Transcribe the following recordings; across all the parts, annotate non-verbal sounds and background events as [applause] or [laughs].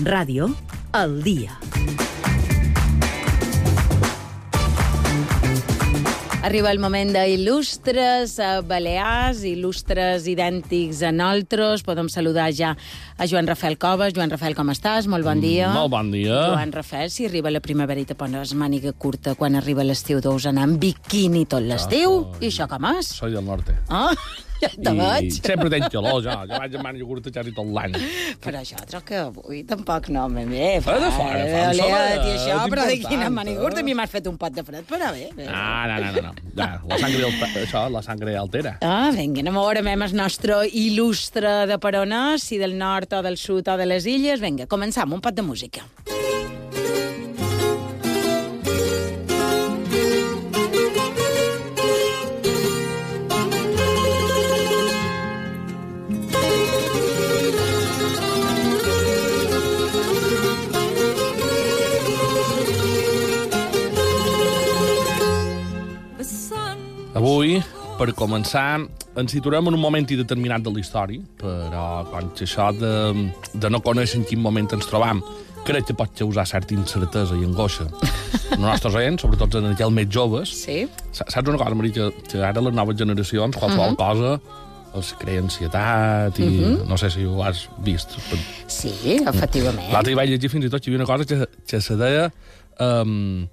Ràdio, al dia. Arriba el moment d'il·lustres a Balears, il·lustres idèntics a nosaltres. Podem saludar ja a Joan Rafael Coves. Joan Rafael, com estàs? Molt bon dia. Molt bon dia. Joan Rafael, si arriba la primavera i te poses màniga curta, quan arriba l'estiu deus anar amb biquini tot l'estiu. soy- I això com és? Soy del norte. Ah, ja te I veig. sempre tenc calor, jo. Jo vaig amb màniga curta quasi tot l'any. Però això troc que avui tampoc no me ve. Eh, de fora, fa un Oleat sol, i això, però de quina màniga curta. A eh? mi m'has fet un pot de fred, però bé. bé. Ah, no, no, no, no. Ja, la sangre, això, la sangre altera. Ah, vinga, anem a veure el nostre il·lustre de Peronà, si del nord o del sud o de les illes. Vinga, començam, un pot de música. Avui, començar, ens situarem en un moment indeterminat de la història, però quan això de, de no conèixer en quin moment ens trobam, crec que pot causar certa incertesa i angoixa. [laughs] Els nostres oients, sobretot en aquells més joves, Sí? Sa- Saps una cosa, Maria, que, que ara les noves generacions, qualsevol uh -huh. cosa, els crea ansietat i... Uh -huh. No sé si ho has vist. Sí, efectivament. L'altre dia vaig llegir fins i tot que hi havia una cosa que, que se deia um,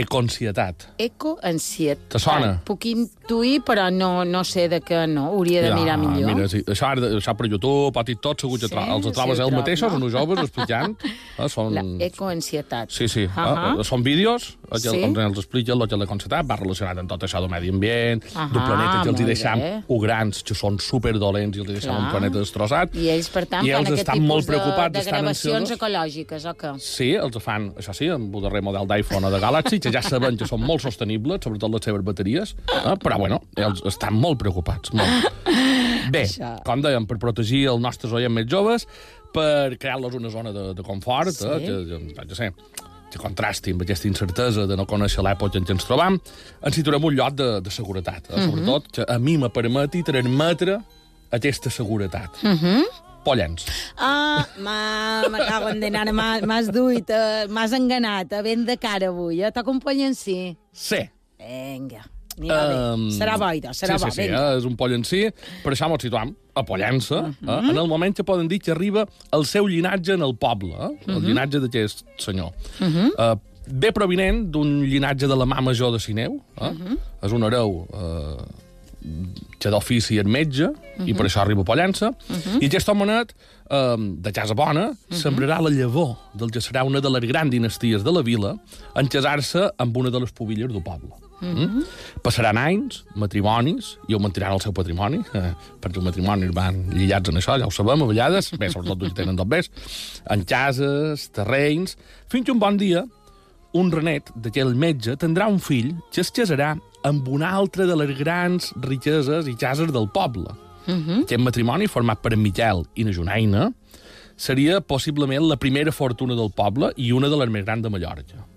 ecoansietat. Ecoansietat. Te sona? Puc intuir, però no, no sé de què no. Hauria de mirar millor. Mira, sí, això, ara, això per YouTube, a TikTok, segur que Sí, sí, els sí, trobes ho ells trobo, mateixos, no? uns joves, explicant. Eh, són... La ecoansietat. Sí, sí. Uh. -huh. Són vídeos eh, que Sí. on els expliquen el que l'ha constatat, va relacionat amb tot això del medi ambient, Ahà, d'un planeta que els hi deixam bé. grans, que són superdolents i els hi deixam Clar. un planeta destrossat. I ells, per tant, I fan ells aquest estan molt preocupats, de, de gravacions ansiosos. ecològiques, o què? Sí, els fan, això sí, amb el darrer model d'iPhone o de Galaxy, que ja sabem que són molt sostenibles, sobretot les seves bateries, eh? però, bueno, ells estan molt preocupats, molt. Bé, Això. com dèiem, per protegir els nostres oients més joves, per crear-los una zona de, de confort, Sí. eh? que, que, que, sé, que contrasti amb aquesta incertesa de no conèixer l'època en què ens trobam, ens situarem un lloc de, de seguretat, eh? sobretot que a mi me permeti transmetre aquesta seguretat. Pollens. Ah, m'ha- me cago en dinar, m'ha- m'has duit, eh, m'has enganat, eh, ben de cara avui, eh? T'acompanyen, sí. Sí. Vinga, Um. Serà bo, idò, serà sí, bo, sí, sí, eh, és un poll en si, per això ens situam a Pollença, eh, en el moment que poden dir que arriba el seu llinatge en el poble, eh, el llinatge d'aquest senyor. eh, ve provinent d'un llinatge de la mà major de Sineu, eh, és un hereu eh, que d'ofici és metge, i per això arriba a Pollença, i aquest homenet, eh, de casa bona, sembrarà la llavor del que serà una de les grans dinasties de la vila en casar-se amb una de les pubilles del poble. Mm? Passaran anys, matrimonis, i augmentaran el seu patrimoni, eh, perquè els matrimonis van lligats en això, ja ho sabem, a vegades, bé, sobretot els que tenen tot bé, en cases, terrenys, fins que un bon dia un renet d'aquell metge tindrà un fill que es casarà amb una altra de les grans riqueses i cases del poble. Uh -huh. Aquest matrimoni, format per en Miquel i na Junaina, seria possiblement la primera fortuna del poble i una de les més grans de Mallorca.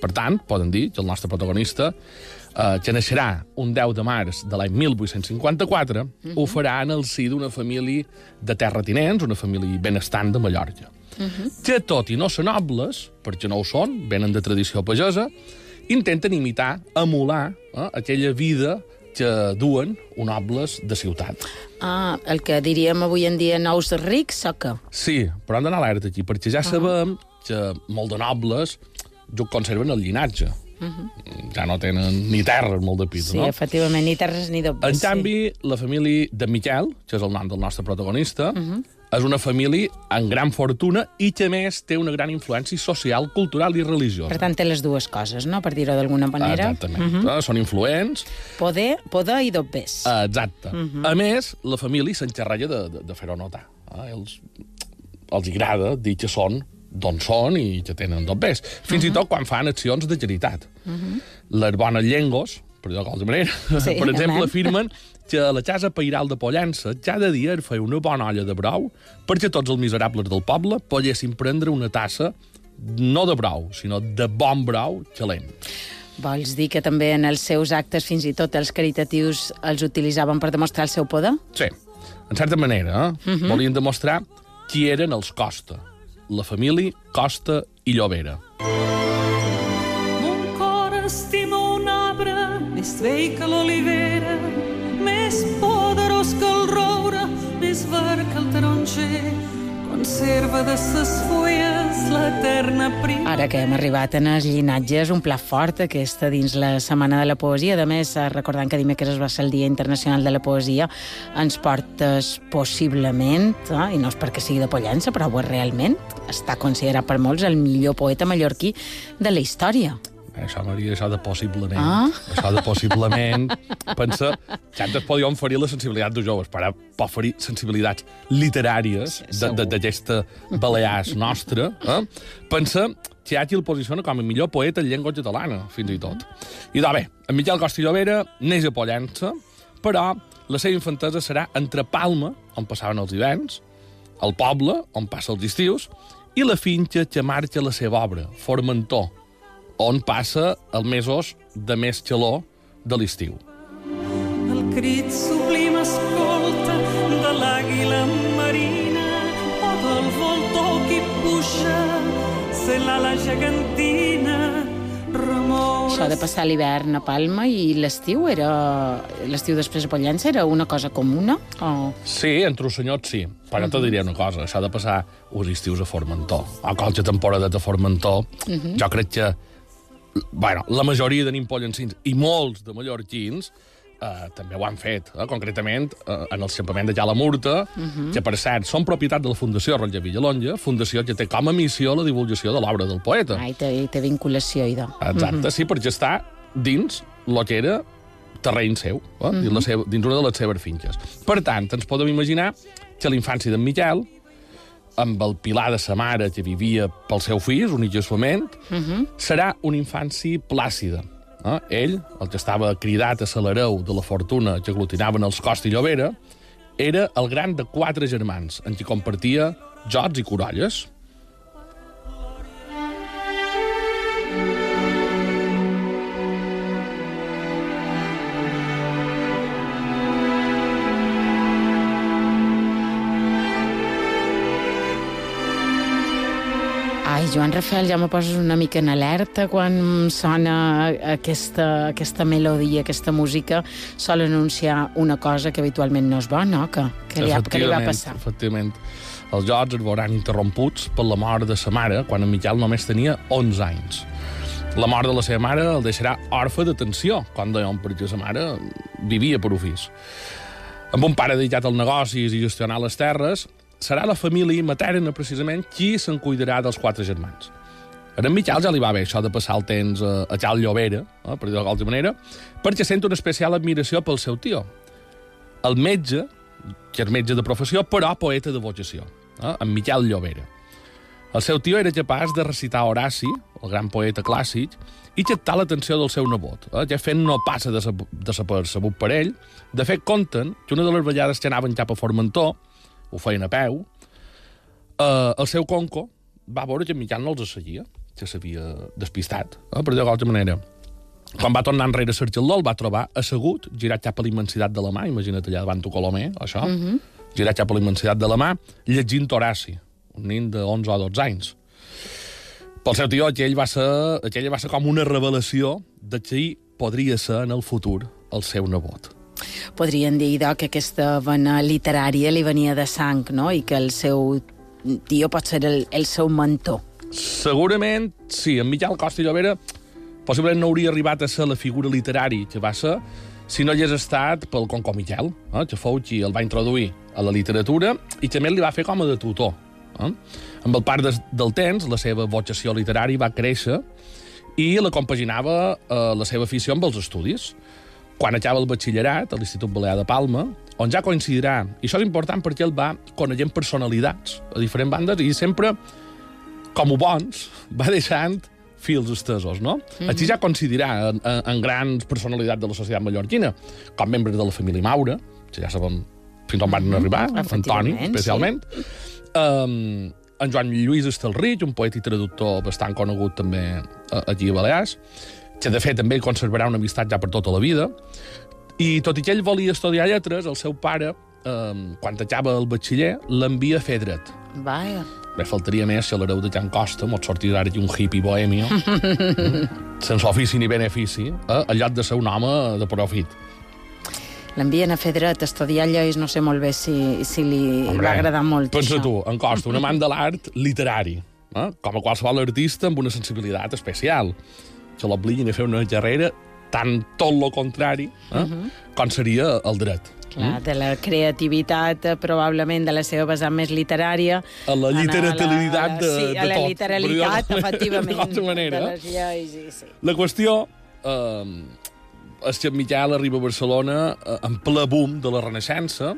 Per tant, poden dir que el nostre protagonista, eh, que naixerà un 10 de març de l'any 1854, uh -huh. ho farà en el si d'una família de terratinents, una família benestant de Mallorca. Uh -huh. Que, tot i no ser nobles, perquè no ho són, venen de tradició pagesa, intenten imitar, emular eh, aquella vida que duen nobles de ciutat. Ah, el que diríem avui en dia nous rics, o què? Sí, però hem d'anar alerta aquí, perquè ja sabem que molt de nobles conserven el llinatge. Ja no tenen ni terres, molt de pit, Sí, no? efectivament, ni terres ni dobles. En canvi, la família de Miquel, que és el nom del nostre protagonista, és una família amb gran fortuna i que, més, té una gran influència social, cultural i religiosa. Per tant, té les dues coses, no?, per dir-ho d'alguna manera. Exactament. Eh, Són influents, Poder, poder i dobbers. Exacte. Uh -huh. A més, la família s'encarrega de, de, de fer-ho notar. Eh? Els, els agrada dir que són d'on són i que tenen tot bé. Fins uh -huh. i tot quan fan accions de caritat. Uh -huh. Les bones llengos, per dir-ho qualsevol manera, Sí, [laughs] per exemple, anem. afirmen que a la casa pairal de Pollença cada dia es feia una bona olla de brou perquè tots els miserables del poble poguessin prendre una tassa no de brou, sinó de bon brou calent. Vols dir que també en els seus actes, fins i tot els caritatius, els utilitzaven per demostrar el seu poder? Sí, en certa manera, eh? Uh -huh. volien demostrar qui eren els Costa. La família Costa i Llobera. Mon cor estima un arbre més vell que l'olivera, més poderós que el roure, més verd que el taronger, conserva de ses fulles l'eterna primavera. Ara que hem arribat en els llinatges, un pla fort aquesta dins la Setmana de la Poesia. A més, eh, recordant que dimecres va ser el Dia Internacional de la Poesia, ens portes possiblement, eh, i no és perquè sigui de Pollença, però avui realment està considerat per molts el millor poeta mallorquí de la història. Això, Maria, això de possiblement. Ah. Això de possiblement. Pensa, ens podíem oferir la sensibilitat dels joves, però pot oferir sensibilitats literàries d'aquesta Balears nostra. Eh? Pensa que hi ha qui el posiciona com a millor poeta en llengua catalana, fins i tot. I doncs bé, en Miquel Costa Llobera neix a Pollença, però la seva infantesa serà entre Palma, on passaven els hiverns, el poble, on passa els estius, i la finca que marxa la seva obra, Formentor, on passa els mesos de més xaló de l'estiu. El crit sublim escolta de l'àguila marina o del voltor que puja se l'ala gegantina Això de passar l'hivern a Palma i l'estiu era... L'estiu després a Pollença era una cosa comuna? O... Sí, entre els senyors sí, però te diré una cosa, això de passar uns estius a Formentor, o qualque temporada de Formentor, jo crec que bueno, la majoria de nimpollancins i molts de mallorquins eh, també ho han fet, eh, concretament eh, en el campament de Jala Murta, que per cert són propietat de la Fundació Roger Villalonga, fundació que té com a missió la divulgació de l'obra del poeta. Ai, té, té vinculació, idò. Exacte, sí, perquè està dins el que era terreny seu, eh? dins, la seva, dins una de les seves finques. Per tant, ens podem imaginar que la infància d'en Miquel, amb el pilar de sa mare que vivia pel seu fill, únicament, uh -huh. serà una infància plàcida. Eh? Ell, el que estava cridat a Salareu de la fortuna que aglutinaven els Costa i Llobera, era el gran de quatre germans, en qui compartia jocs i corolles. Ai, Joan Rafael, ja me poses una mica en alerta quan sona aquesta, aquesta melodia, aquesta música. Sol anunciar una cosa que habitualment no és bona, que, que, li, ha, que li va passar. Efectivament. Els jocs es veuran interromputs per la mort de sa mare, quan en Miquel només tenia 11 anys. La mort de la seva mare el deixarà orfe d'atenció, quan dèiem, perquè sa mare vivia per ofís. Amb un pare dedicat als negocis i gestionar les terres, serà la família materna, precisament, qui se'n cuidarà dels quatre germans. A en Miquel ja li va bé això de passar el temps a, a Cal Llobera, eh, per dir-ho d'alguna manera, perquè sent una especial admiració pel seu tio. El metge, que és metge de professió, però poeta de vocació, eh, en Miquel Llobera. El seu tio era capaç de recitar Horaci, el gran poeta clàssic, i captar l'atenció del seu nebot. Eh? Ja fent no passa desapercebut per ell. De fet, conten que una de les ballades que anaven cap a Formentor, ho feien a peu, eh, el seu conco va veure que en Miquel no els seguia, que s'havia despistat, eh, per dir-ho d'alguna manera. Quan va tornar enrere a Sergiló, el va trobar assegut, girat cap a la immensitat de la mà, imagina't allà davant tu Colomé, això, uh -huh. girat cap a la immensitat de la mà, llegint Horaci, un nin de 11 o 12 anys. Pel seu tio, aquell va ser, aquella va ser com una revelació de qui podria ser en el futur el seu nebot. Podrien dir, idò, que aquesta vena literària li venia de sang, no?, i que el seu tio pot ser el, el seu mentor. Segurament, sí, en Miquel Costa i Llobera possiblement no hauria arribat a ser la figura literària que va ser si no hagués estat pel Concó Miquel, eh, que fou qui el va introduir a la literatura i també li va fer com a de tutor. Eh? Amb el part de, del temps, la seva vocació literària va créixer i la compaginava eh, la seva afició amb els estudis. Quan acaba el batxillerat a l'Institut Balear de Palma, on ja coincidirà, i això és important perquè ell va coneixent personalitats a diferents bandes i sempre, com ho bons, [laughs] va deixant fils estesos, no? Mm -hmm. Així ja coincidirà en, en, en grans personalitats de la societat mallorquina, com membres de la família Maura, que ja sabem fins on van mm -hmm. arribar, Antoni, especialment, sí. um, en Joan Lluís Estelrich, un poeta i traductor bastant conegut també eh, aquí a Balears, que de fet també conservarà una amistat ja per tota la vida, i tot i que ell volia estudiar lletres, el seu pare, eh, quan acaba el batxiller, l'envia a fer dret. Vaja. Bé, faltaria més si l'hereu de Can Costa mos sortís ara un hippie bohemio, [laughs] mm, sense ofici ni benefici, eh, al lloc de ser un home de profit. L'envien a fer dret, a estudiar lleis, no sé molt bé si, si li va agradar molt Pensa això. tu, en Costa, un amant de l'art literari, eh? com a qualsevol artista amb una sensibilitat especial, que l'obliguin a fer una carrera tan tot lo contrari eh? Mhm. com seria el dret. Clar, de la creativitat, eh, probablement, de la seva vessant més literària. A la anar literalitat de- sí, de a la tot, literalitat, efectivament, [laughs] d'alguna manera. de les lleis. I, sí. La qüestió eh, és que Miquel arriba a Barcelona eh, en ple boom de la Renaixença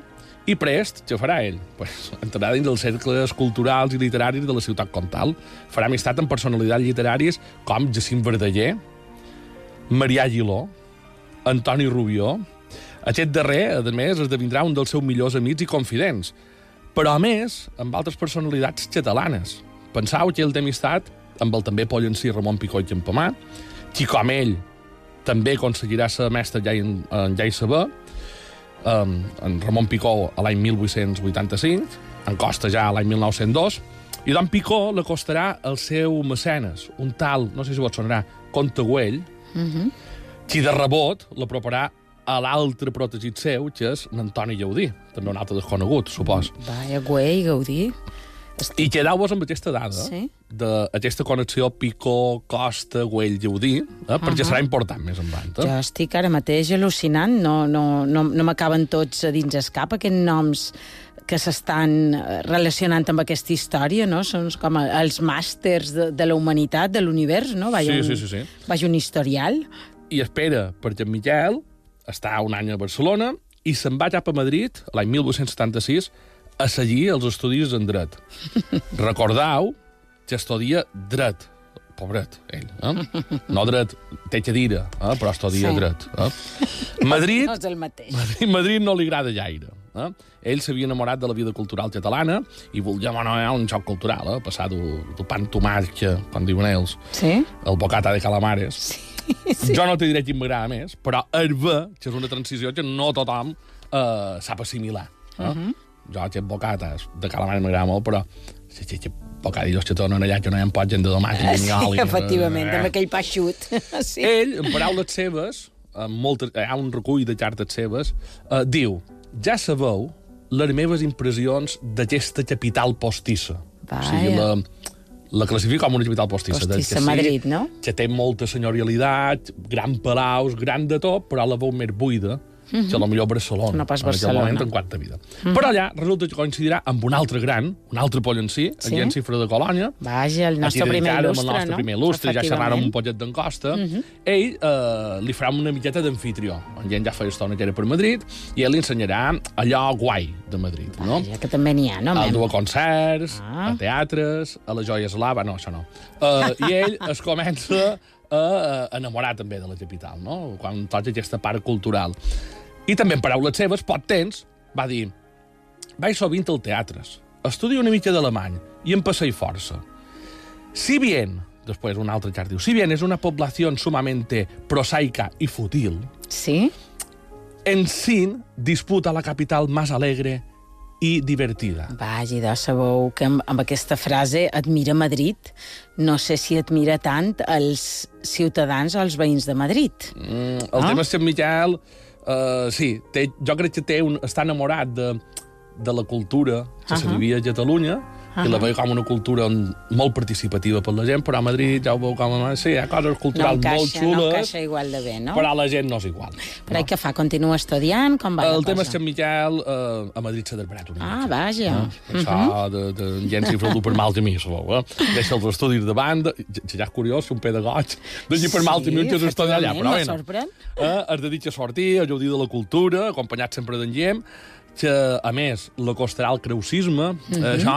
i prest, què farà ell? Pues, entrarà dins dels cercles culturals i literaris de la ciutat comtal. Farà amistat amb personalitats literàries com Jacint Verdaguer, Marià Aguiló, Antoni Rubió... Aquest darrer, a més, esdevindrà un dels seus millors amics i confidents. Però, a més, amb altres personalitats catalanes. Pensau que ell té amistat amb el també pollencí Ramon Picó i Campamà, qui, com ell, també aconseguirà ser mestre ja en, en ja i saber, um, en Ramon Picó a l'any 1885, en Costa ja a l'any 1902, i Don Picó l'acostarà al seu mecenes, un tal, no sé si vos sonarà, Comte Güell, qui de rebot l'aproparà a l'altre protegit seu, que és l'Antoni Llaudí, també un altre desconegut, supos. Vaja, güey, Gaudí. I quedeu-vos amb aquesta dada, Sí. d'aquesta connexió Picó, Costa, Güell, Llaudí, eh, perquè serà important més endavant. Eh? Jo estic ara mateix al·lucinant, no, no, no, no m'acaben tots a dins el cap aquests noms que s'estan eh, relacionant amb aquesta història, no? Són com els màsters de, de la humanitat, de l'univers, no? Vaja, Sí, un, sí, sí, sí. Vaja, un historial. i espera perquè en Miquel està un any a Barcelona i se'n va cap a Madrid, l'any 1876, a seguir els estudis en dret. [laughs] Recordau que estudia dret. Pobret, ell. Eh? No dret, té cadira, eh? però estudia Sí. sí. dret. Eh? Madrid, No és el mateix. Madrid, Madrid no li agrada gaire. Eh? Ell s'havia enamorat de la vida cultural catalana i volia bueno, un xoc cultural, eh? passar du pan tomàquia, com diuen ells, Sí? el bocata de calamares. sí. Jo no te diré qui m'agrada més, però herba, que és una transició que no tothom eh, sap assimilar. Eh? Uh -huh. Jo, aquest bocates de calamares m'agrada molt, però si si, si bocadillos que tornen allà que no hi ha pot gent de tomàquet Sí, ni oli. efectivament, eh? amb aquell pa xut. [laughs] Sí. Ell, en paraules seves, en moltes, hi ha un recull de cartes seves, eh, diu, ja sabeu les meves impressions d'aquesta capital postissa. O sigui, Vaja. la, la classifica com una capital postissa. Postissa, que sí, Madrid, no? Que té molta senyorialitat, gran palaus, gran de tot, però la veu més buida que a lo millor Barcelona. No pas en aquell Barcelona. moment en quant a vida. Però allà resulta que coincidirà amb un altre gran, un altre pollencí, Sí? en Gent Cifra de Colònia, Vaja, el nostre Aquí primer il·lustre, amb el nostre no? primer il·lustre, ja xerràrem un pollet d'en Costa, ell eh, li farà una miqueta d'anfitrió. En gent ja feia estona que era per Madrid, i ell li ensenyarà allò guai de Madrid, no? Vaja, que també n'hi ha, no? El dur a concerts, Ah. a teatres, a la joia eslava... No, això no. Uh, I ell es comença a, a enamorar també de la capital, no? Quan toca aquesta part cultural. I també en paraules seves, pot temps, va dir vaig sovint al teatres, estudio una mica d'alemany i em passei força. Si bien, després un altre xart diu, si bien és una població sumamente prosaica i fútil, Sí? en Sin disputa la capital más alegre i divertida. Vaja, i de sabeu que amb, amb aquesta frase admira Madrid. No sé si admira tant els ciutadans o els veïns de Madrid. Mm, el Ah. tema és que Miquel, uh, sí, té, jo crec que té un, està enamorat de, de la cultura que uh -huh. se vivia a Catalunya, uh -huh. i la veu com una cultura molt participativa per la gent, però a Madrid ja ho veu com a... Sí, hi ha coses No culturals molt encaixa, no xules, encaixa igual de bé, no? però la gent no és igual. Però no. què fa? Continua estudiant? Com va el cosa? tema és que en Miquel uh, a Madrid s'ha desbarat una Ah, mica. vaja. No? Això de, de gent si fer per mal camí, sabeu, eh? Deixa els estudis de banda, que ja és curiós, un pedagog d'allí per mal camí que s'estudia allà, però bueno. me sorprèn. Eh, es dedica a sortir, a gaudir de la cultura, acompanyat sempre d'en Guillem, que, a més, l'acostarà al creucisme. Mm -hmm. Això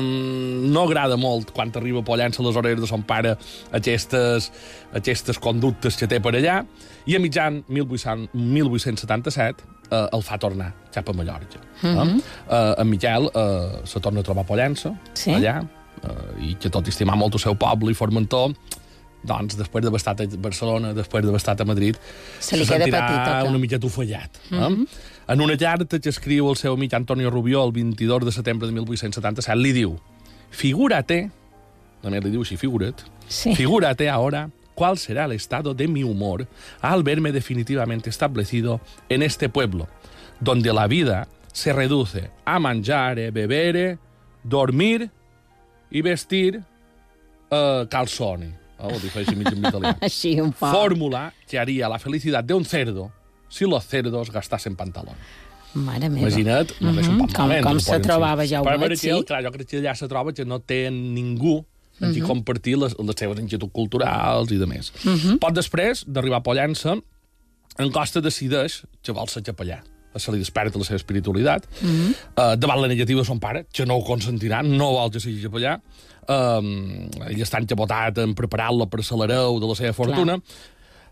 mm, no agrada molt quan arriba Pollença a les orelles de son pare aquestes, aquestes conductes que té per allà, i a mitjan 1800, 1877 eh, el fa tornar cap a Mallorca. Mm -hmm. eh? Eh, en Miquel eh, se torna a trobar a Pollença, Sí? allà, eh, i que tot i estimar molt el seu poble i Formentor, doncs, després d'haver estat a Barcelona, després d'haver estat a Madrid, Se li queda sentirà petit, o què? una miqueta ofallat. Mm -hmm. eh? En una carta que escriu el seu amic Antonio Rubió el 22 de setembre de 1877 li diu Figúrate, només li diu així, figura't, Sí. figúrate ahora cuál será el estado de mi humor al verme definitivamente establecido en este pueblo, donde la vida se reduce a mangiare, bebere, dormir y vestir eh, calzoni. Oh, ho així mig en italià. [laughs] Així, un poc. Fórmula que haría la felicidad de un cerdo si los cerdos gastasen pantalón. Mare meva. Imagina't, no uh Mhm. un Com- com se trobava ja ho Però, veig, sí. Clar, jo crec que allà se troba que no té ningú amb qui compartir les, les seves inquietuds culturals i de més. Poc després d'arribar a Pollença, en Costa decideix que vol ser capellà se li desperta la seva espiritualitat. uh, davant la negativa de son pare, que no ho consentirà, no vol que sigui capellà. Uh, ell està encapotat en preparar-lo per ser l'hereu de la seva fortuna.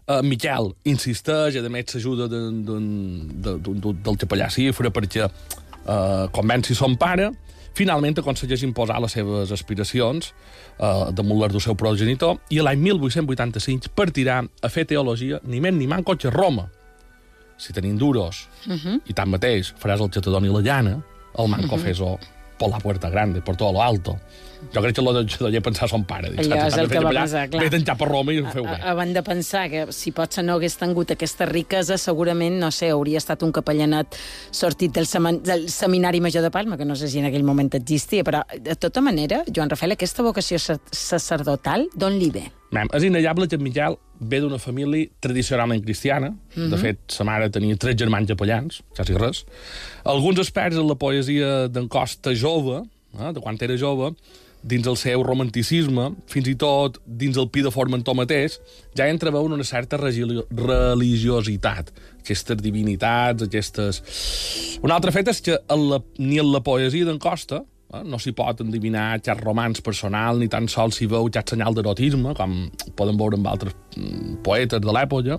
Uh, Miquel insisteix, a més s'ajuda de- d'un- de- d'un- d'un- del capellà Cifra perquè uh, convenci son pare. Finalment aconsegueix imposar les seves aspiracions uh, damunt les del seu progenitor i l'any 1885 partirà a fer teologia ni més ni manco que a Roma. Si tenim duros uh -huh. i tanmateix faràs el xatadón i la llana, el manco uh -huh. fes-ho por la puerta grande, por todo lo alto. Jo crec que lo de pensar son pare. Allò és el de que va pensar, clar. Vete cap a Roma i ho feu bé. Abans de pensar que si potser no hagués tingut aquesta riquesa, segurament, no sé, hauria estat un capellanat sortit del, del Seminari Major de Palma, que no sé si en aquell moment existia, però de tota manera, Joan Rafael, aquesta vocació sa- sacerdotal, d'on li ve? Mem, és innegable que en Miquel ve d'una família tradicionalment cristiana. Mm -hmm. De fet, sa mare tenia tres germans capellans, quasi res. Alguns experts en la poesia d'en Costa jove, eh, de quan era jove, dins el seu romanticisme, fins i tot dins el pi de Formentor mateix, ja entreveuen una certa religiositat. Aquestes divinitats, aquestes... Un altre fet és que en la, ni en la poesia d'en Costa eh, no s'hi pot endivinar cap romans personal, ni tan sols s'hi veu cap senyal d'erotisme, com poden veure amb altres mm, poetes de l'època,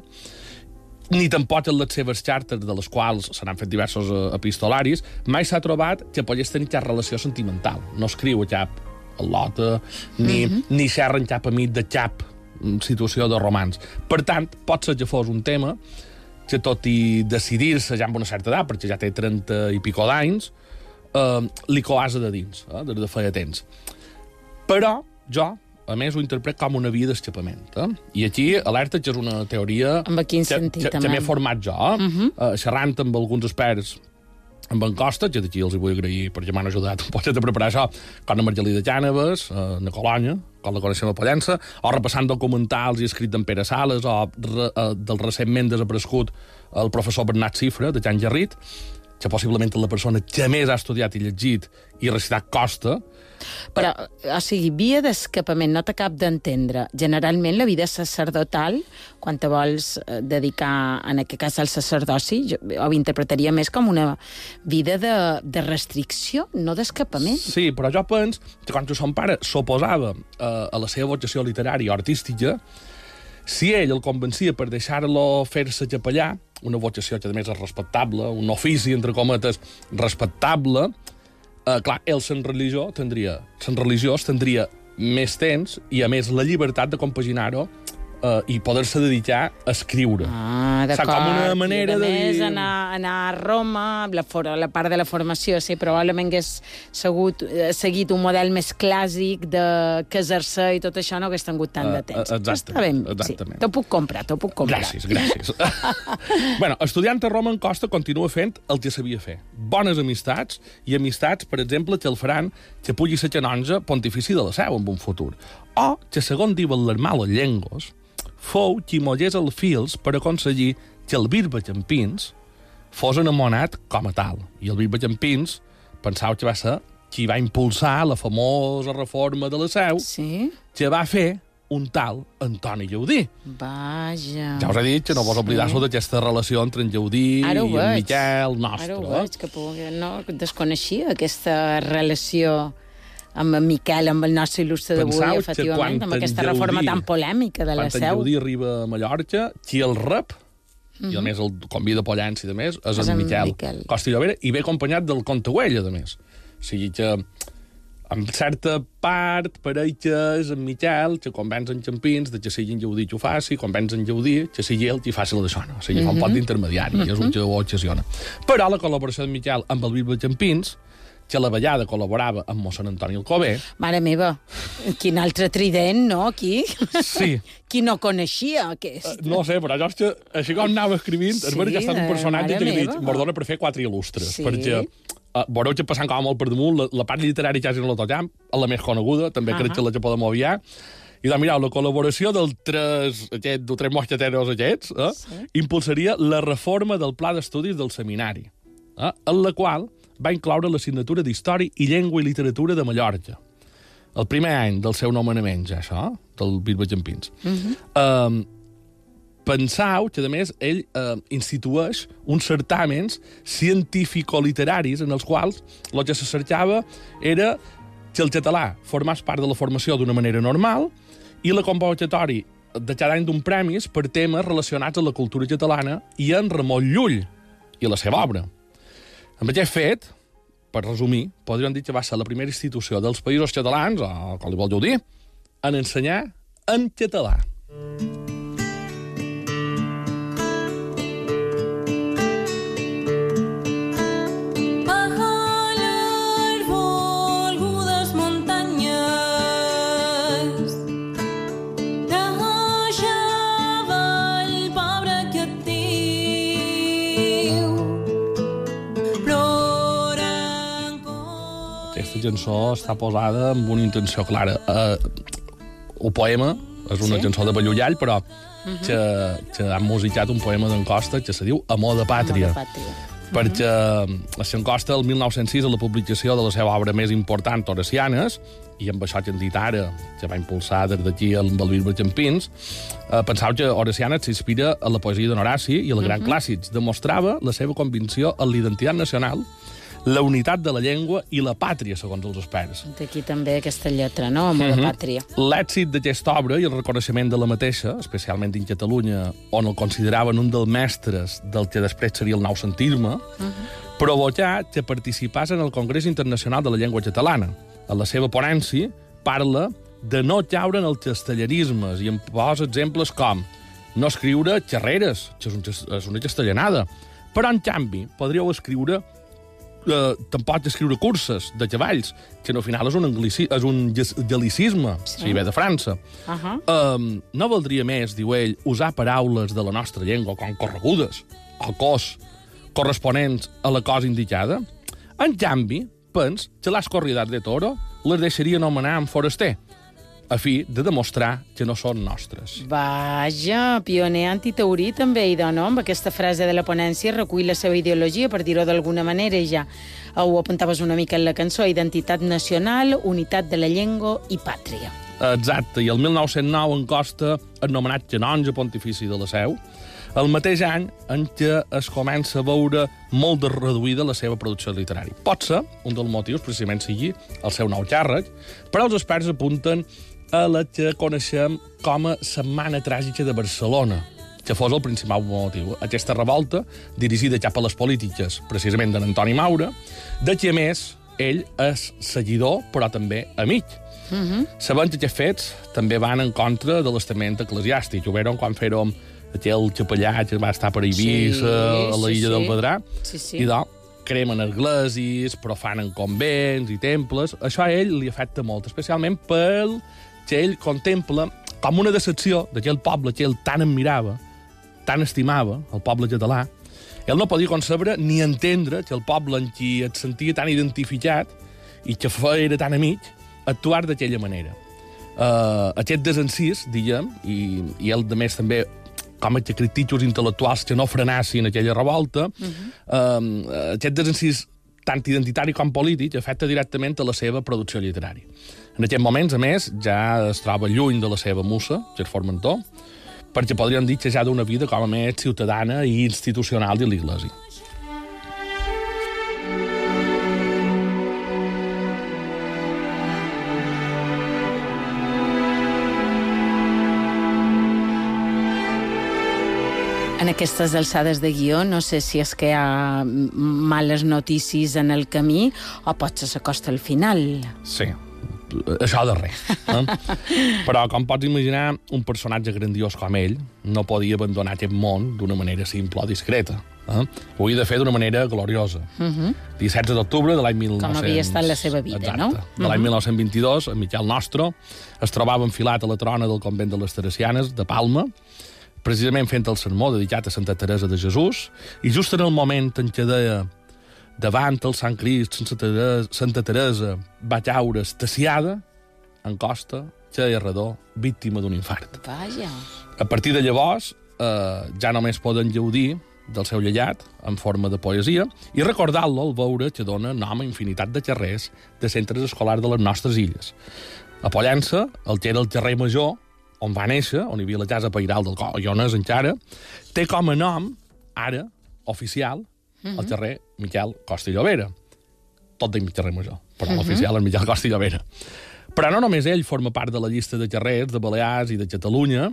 ni tampoc en les seves xartes, de les quals se n'han fet diversos eh, epistolaris, mai s'ha trobat que pogués tenir cap relació sentimental. No escriu cap al·lota, ni, mm -hmm. ni xerren cap amic de cap situació de romans. Per tant, pot ser que fos un tema que tot i decidir-se ja amb una certa edat, perquè ja té 30 i pico d'anys, eh, li coasa de dins, eh, des de feia temps. Però jo, a més, ho interpret com una via d'escapament. Eh? I aquí, alerta, que és una teoria... Amb quin que, sentit, que, que m'he format jo, uh -huh. uh, xerrant amb alguns experts amb en Costa, que d'aquí els hi vull agrair perquè m'han ajudat un poquet a preparar això, com la Margelida Cànavas, eh, na Colònia, com la coneixem a Pollença, o repassant documentals i escrit d'en Pere Sales, o re, eh, del recentment desaparegut el professor Bernat Cifra, de Can Gerrit, que possiblement la persona que més ha estudiat i llegit i recitat Costa, Però, o sigui, via d'escapament, no t'acab d'entendre. Generalment, la vida sacerdotal, quan te vols eh, dedicar, en aquest cas, al sacerdoci, jo ho interpretaria més com una vida de, de restricció, no d'escapament. Sí, però jo penso que quan son pare s'oposava eh, a la seva vocació literària o artística, si ell el convencia per deixar-lo fer-se capellà, una vocació que a més és respectable, un ofici, entre cometes, respectable, eh, clar, ell, sent religió, tindria, sent religiós, tindria més temps i, a més, la llibertat de compaginar-ho eh, i poder-se dedicar a escriure. Ah, O sigui, d'acord. com una manera I, de més, dir- anar, anar a Roma, la, for la part de la formació, sí, probablement hagués segut, eh, seguit un model més clàssic de casar-se i tot això no hagués tingut tant de Eh, temps. eh, exactament, Està ben, exactament. Sí, t'ho puc comprar, t'ho puc comprar. Gràcies, gràcies. [laughs] bueno, estudiant a Roma en Costa continua fent el que sabia fer. Bones amistats, i amistats, per exemple, que el faran que pugui ser canonge pontifici de la seu en un futur. O que, segons diuen les males llengües, fou qui mollés els fils per aconseguir que el bisbe Campins fos enamorat com a tal. I el bisbe Campins pensava que va ser qui va impulsar la famosa reforma de la seu, Sí? que va fer un tal Antoni Lleudí. Vaja. Ja us he dit que no vos oblidar-vos Sí. d'aquesta relació entre en Lleudí Ara i en. Miquel nostre. Ara ho veig, que puc, no desconeixia aquesta relació amb en Miquel, amb el nostre il·lustre d'avui, efectivament, quan amb aquesta en reforma tan polèmica de la Quan en seu. Lleudí arriba a Mallorca, qui el rep, i a més el convida a Pollença i de més, és, És en en Miquel, Miquel. Costa i Llobera, i ve acompanyat del Comte Güell, a més. O sigui que en certa part pareix que és en Miquel que convenç en Campins de que sigui en Lleudí que ho faci, convenç en Lleudí que sigui ell qui faci la d'això. No? O sigui, fa un pot d'intermediari, és un que ho ocasió. Però la col·laboració de Miquel amb el bisbe Campins que a la vellada col·laborava amb mossèn Antoni Alcobé. Mare meva, quin altre trident, no, aquí? Sí. [laughs] Qui no coneixia aquest? No sé, però jo és que, així com anava escrivint, sí, és que ha estat un eh, personatge que dic, meva. m'ordona per fer quatre il·lustres, Sí. perquè uh, veureu que passant com molt per damunt, la, la part literària quasi no la toquem, la més coneguda, també crec que la que podem obviar, i doncs, mireu, la col·laboració del tres, aquest, dels tres mosqueteros aquests eh, sí. impulsaria la reforma del pla d'estudis del seminari, eh, en la qual va incloure l'assignatura d'Història i Llengua i Literatura de Mallorca. El primer any del seu nomenament, ja això, del Bisbe Campins. Uh -huh. pensau que, a més, ell eh, institueix uns certàmens científico-literaris en els quals el que se cercava era que el català formés part de la formació d'una manera normal i la convocatori de cada any d'un premis per temes relacionats amb la cultura catalana i en Ramon Llull i la seva obra. Amb aquest fet, per resumir, podríem dir que va ser la primera institució dels països catalans, o com li voleu dir, en ensenyar en català. Baja Aquesta cançó està posada amb una intenció clara. Uh, el poema és una Sí? cançó de Ballullall, però que, que han musicat un poema d'en Costa que se diu Amor de Pàtria. Amor de pàtria. perquè a Sant Costa, el 1906, a la publicació de la seva obra més important, Horacianes, i amb això que hem dit ara, que va impulsar des d'aquí amb el Bisbe Campins, eh, pensava que Horacianes s'inspira en la poesia d'en Horaci i el gran clàssics. Demostrava la seva convicció en l'identitat nacional, la unitat de la llengua i la pàtria, segons els experts. D'aquí també aquesta lletra, no? Amor de pàtria. L'èxit d'aquesta obra i el reconeixement de la mateixa, especialment en Catalunya, on el consideraven un dels mestres del que després seria el noucentisme, uh -huh. provocà que participàs en el Congrés Internacional de la Llengua Catalana. En la seva ponència parla de no caure en els castellanismes i en posa exemples com no escriure xerreres, que és una castellanada, però, en canvi, podríeu escriure eh, tampoc escriure curses de cavalls, que al final és un, anglici, és un galicisme, sí. si ve de França. Uh -huh. Um, no valdria més, diu ell, usar paraules de la nostra llengua com corregudes o cos corresponents a la cosa indicada? En canvi, pens que les corrides de toro les deixaria anomenar en foraster, a fi de demostrar que no són nostres. Vaja, pioner antiteurí també, i no? Amb aquesta frase de la ponència recull la seva ideologia, per dir-ho d'alguna manera, ja ho apuntaves una mica en la cançó, identitat nacional, unitat de la llengua i pàtria. Exacte, i el 1909 en Costa és nomenat canonge pontifici de la Seu, el mateix any en què es comença a veure molt de reduïda la seva producció literària. Pot ser, un dels motius precisament sigui el seu nou càrrec, però els experts apunten a la que coneixem com a Setmana Tràgica de Barcelona, que fos el principal motiu. Aquesta revolta, dirigida cap a les polítiques, precisament d'en Antoni Maura, de qui, a més, ell és seguidor, però també amic. Uh -huh. Sabent que aquests fets també van en contra de l'estament eclesiàstic. Ho veiran quan fèrem aquell capellà que va estar per Eivissa, Sí, a la sí, sí. del Pedrà, Sí, sí. i doncs cremen esglésies, profanen convents i temples. Això a ell li afecta molt, especialment pel que ell contempla com una decepció d'aquell poble que ell tan admirava, tan estimava, el poble català. Ell no podia concebre ni entendre que el poble en qui et sentia tan identificat i que era tan amic, actuar d'aquella manera. Uh, aquest desencís, diguem, i, i ell, de més, també com a crítics intel·lectuals que no frenassin aquella revolta, uh -huh. uh, aquest desencís tant identitari com polític afecta directament a la seva producció literària. En aquests moments, a més, ja es troba lluny de la seva musa, que és Formentor, perquè podríem dir que ja d'una vida com a més ciutadana i institucional de l'Iglésia. En aquestes alçades de guió, no sé si és que hi ha males notícies en el camí o potser s'acosta al final. Sí. Això de res. Eh? [laughs] Però, com pots imaginar, un personatge grandiós com ell no podia abandonar aquest món d'una manera simple o discreta. Eh? Ho havia de fer d'una manera gloriosa. Uh -huh. 17 d'octubre de l'any 1900... Com havia estat la seva vida, Exacte. no? De l'any 1922, en Miquel Nostro es trobava enfilat a la trona del convent de les Teresianes, de Palma, precisament fent el sermó dedicat a Santa Teresa de Jesús, i just en el moment en què deia davant el Sant Crist, Santa Teresa, Santa Teresa va caure estaciada, en costa, Xavier Redó, víctima d'un infart. Vaja. A partir de llavors, eh, ja només poden gaudir del seu llegat en forma de poesia i recordar-lo al veure que dona nom a infinitat de carrers de centres escolars de les nostres illes. A Pollença, el que era el carrer Major, on va néixer, on hi havia la casa pairal del Collonès encara, té com a nom, ara, oficial, el carrer Miquel Costa i Llobera. Tot dic carrer Major, però l'oficial és Miquel Costa i Llobera. Però no només ell forma part de la llista de carrers de Balears i de Catalunya,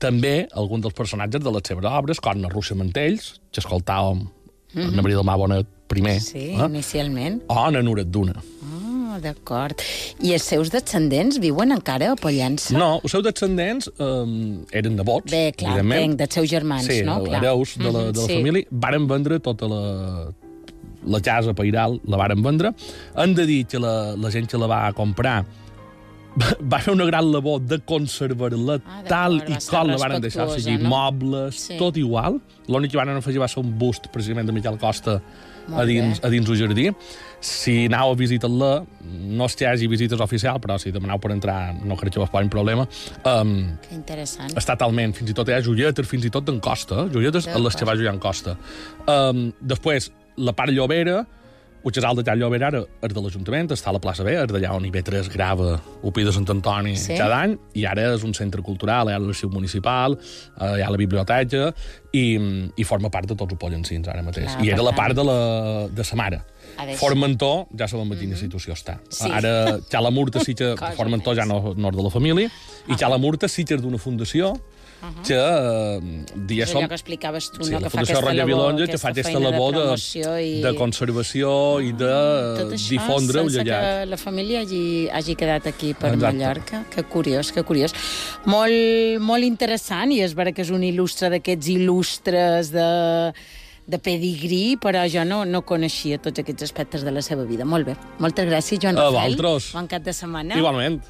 també alguns dels personatges de les seves obres, com na Russa Mantells, que escoltàvem mm -hmm. en Abril Mar Bonet primer, Sí, eh? inicialment. o na Nuret Duna. Ah, d'acord. I els seus descendents viuen encara a Pollença? No, els seus descendents eh, eren nebots, Bé, clar, entenc, dels seus germans, sí, no? Clar. hereus de la, de la Mhm, sí. família, varen vendre tota la, la casa pairal, la varen vendre. Han de dir que la, la gent que la va comprar [laughs] va fer una gran labor de conservar-la Ah, tal i com la varen deixar respectuosa, seguir, no? mobles, Sí. tot igual. L'únic que van afegir va ser un bust, precisament, de Miquel Costa Molt a dins, bé. a dins el jardí. Si aneu a visitar-la, no és que hi hagi visites oficials, però si demaneu per entrar no crec que vos posin problema, um, Que interessant. està talment, fins i tot hi ha joietes, fins i tot en costa, eh? joietes a les que va jugar en costa. Um, després, la part llobera, el casal de Tall Llobera ara és de l'Ajuntament, està a la plaça B, és d'allà on IB3 grava Upi de Sant Antoni Sí. cada any, i ara és un centre cultural, hi ha l'arxiu municipal, eh, hi ha la biblioteca, i, i forma part de tots els pollencins ara mateix. Clar, I era la part de, la, de sa mare. Formentor, ja sabem a quina situació està. Sí. Ara, [laughs] ja la Murta sí que Formentor ja no, no és de la família, i ja la Murta sí que és d'una fundació que, eh, És diguéssim, allò que explicaves tu, Sí, no? la Fundació aquesta labor, Vilonja que fa aquesta labor de, i... de conservació i de Tot això difondre sense que la família hagi, hagi quedat aquí per Exacte. Mallorca. Que curiós, que curiós. Molt, molt interessant, i és vera que és un il·lustre d'aquests il·lustres de, de pedigrí, però jo no, no coneixia tots aquests aspectes de la seva vida. Molt bé. Moltes gràcies, Joan A Rafael. vosaltres. Bon cap de setmana. Igualment.